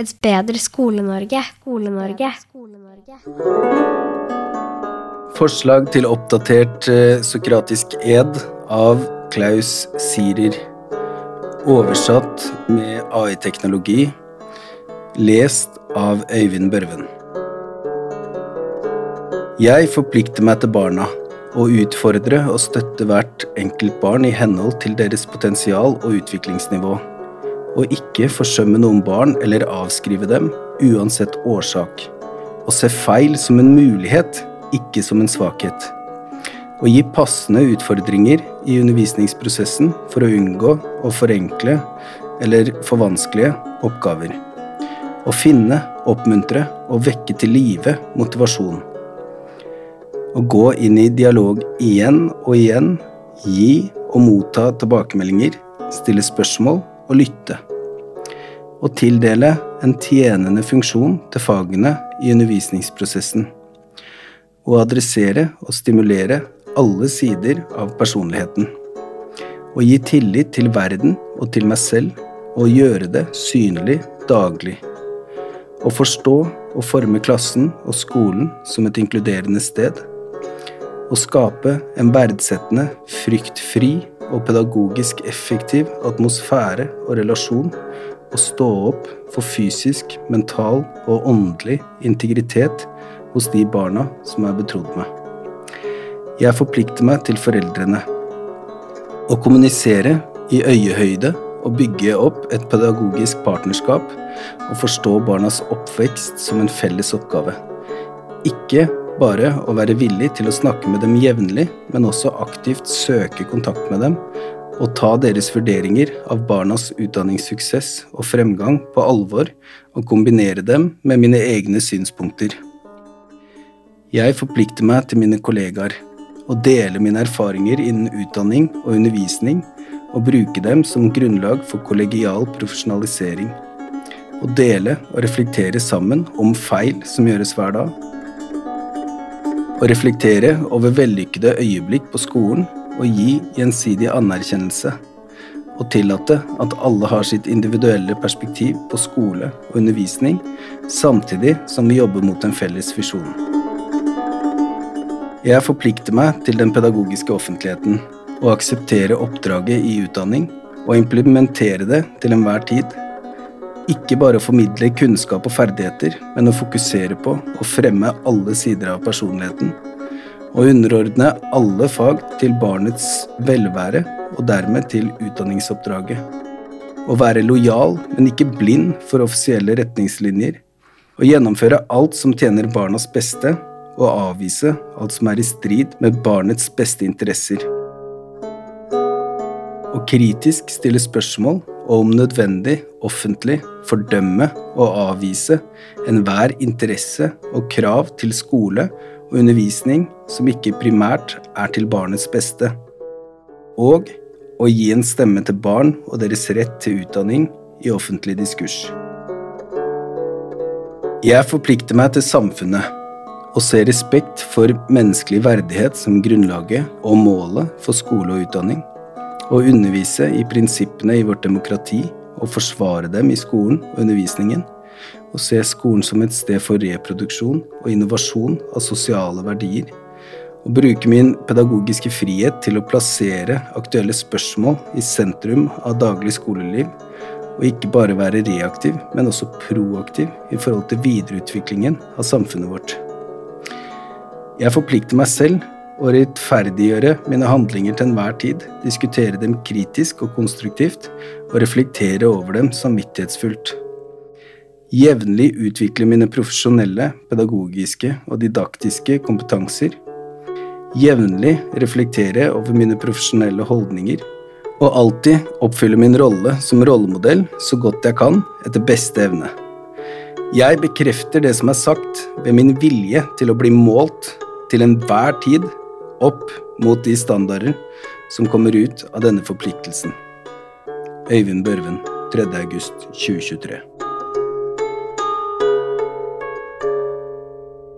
Et bedre Skole-Norge. Skole-Norge. Forslag til oppdatert eh, sokratisk ed av Klaus Sirer. Oversatt med AI-teknologi. Lest av Øyvind Børven. Jeg forplikter meg til barna å utfordre og støtte hvert enkelt barn i henhold til deres potensial og utviklingsnivå og ikke forsømme noen barn eller avskrive dem, uansett årsak. Å se feil som en mulighet, ikke som en svakhet. Å gi passende utfordringer i undervisningsprosessen for å unngå å forenkle eller forvanskelige oppgaver. Å finne, oppmuntre og vekke til live motivasjon. Å gå inn i dialog igjen og igjen, gi og motta tilbakemeldinger, stille spørsmål og lytte. Og tildele en tjenende funksjon til fagene i undervisningsprosessen. Og adressere og stimulere alle sider av personligheten. Å gi tillit til verden og til meg selv, og gjøre det synlig daglig. Å forstå og forme klassen og skolen som et inkluderende sted. Å skape en verdsettende, fryktfri og pedagogisk effektiv atmosfære og relasjon, og stå opp for fysisk, mental og åndelig integritet hos de barna som er betrodd meg. Jeg forplikter meg til foreldrene. Å kommunisere i øyehøyde og bygge opp et pedagogisk partnerskap og forstå barnas oppvekst som en felles oppgave. Ikke bare å være villig til å snakke med dem jevnlig, men også aktivt søke kontakt med dem og ta deres vurderinger av barnas utdanningssuksess og fremgang på alvor og kombinere dem med mine egne synspunkter. Jeg forplikter meg til mine kollegaer og dele mine erfaringer innen utdanning og undervisning og bruke dem som grunnlag for kollegial profesjonalisering. Å dele og reflektere sammen om feil som gjøres hver dag, å reflektere over vellykkede øyeblikk på skolen og gi gjensidig anerkjennelse. Og tillate at alle har sitt individuelle perspektiv på skole og undervisning, samtidig som vi jobber mot en felles visjon. Jeg forplikter meg til den pedagogiske offentligheten og akseptere oppdraget i utdanning og implementere det til enhver tid ikke bare å formidle kunnskap og ferdigheter, men å fokusere på å fremme alle sider av personligheten. Og underordne alle fag til barnets velvære, og dermed til utdanningsoppdraget. Å være lojal, men ikke blind for offisielle retningslinjer. Å gjennomføre alt som tjener barnas beste, og avvise alt som er i strid med barnets beste interesser. Å kritisk stille spørsmål og om nødvendig offentlig fordømme og avvise enhver interesse og krav til skole og undervisning som ikke primært er til barnets beste, og å gi en stemme til barn og deres rett til utdanning i offentlig diskurs. Jeg forplikter meg til samfunnet og ser respekt for menneskelig verdighet som grunnlaget og målet for skole og utdanning å undervise i prinsippene i vårt demokrati og forsvare dem i skolen og undervisningen. Å se skolen som et sted for reproduksjon og innovasjon av sosiale verdier. Og bruke min pedagogiske frihet til å plassere aktuelle spørsmål i sentrum av daglig skoleliv. Og ikke bare være reaktiv, men også proaktiv i forhold til videreutviklingen av samfunnet vårt. Jeg forplikter meg selv å rettferdiggjøre mine handlinger til enhver tid, diskutere dem kritisk og konstruktivt, og reflektere over dem samvittighetsfullt. Jevnlig utvikle mine profesjonelle, pedagogiske og didaktiske kompetanser. Jevnlig reflektere over mine profesjonelle holdninger. Og alltid oppfylle min rolle som rollemodell så godt jeg kan, etter beste evne. Jeg bekrefter det som er sagt, ved min vilje til å bli målt til enhver tid opp mot de standarder som kommer ut av denne forpliktelsen. Øyvind Børven, 3. august 2023.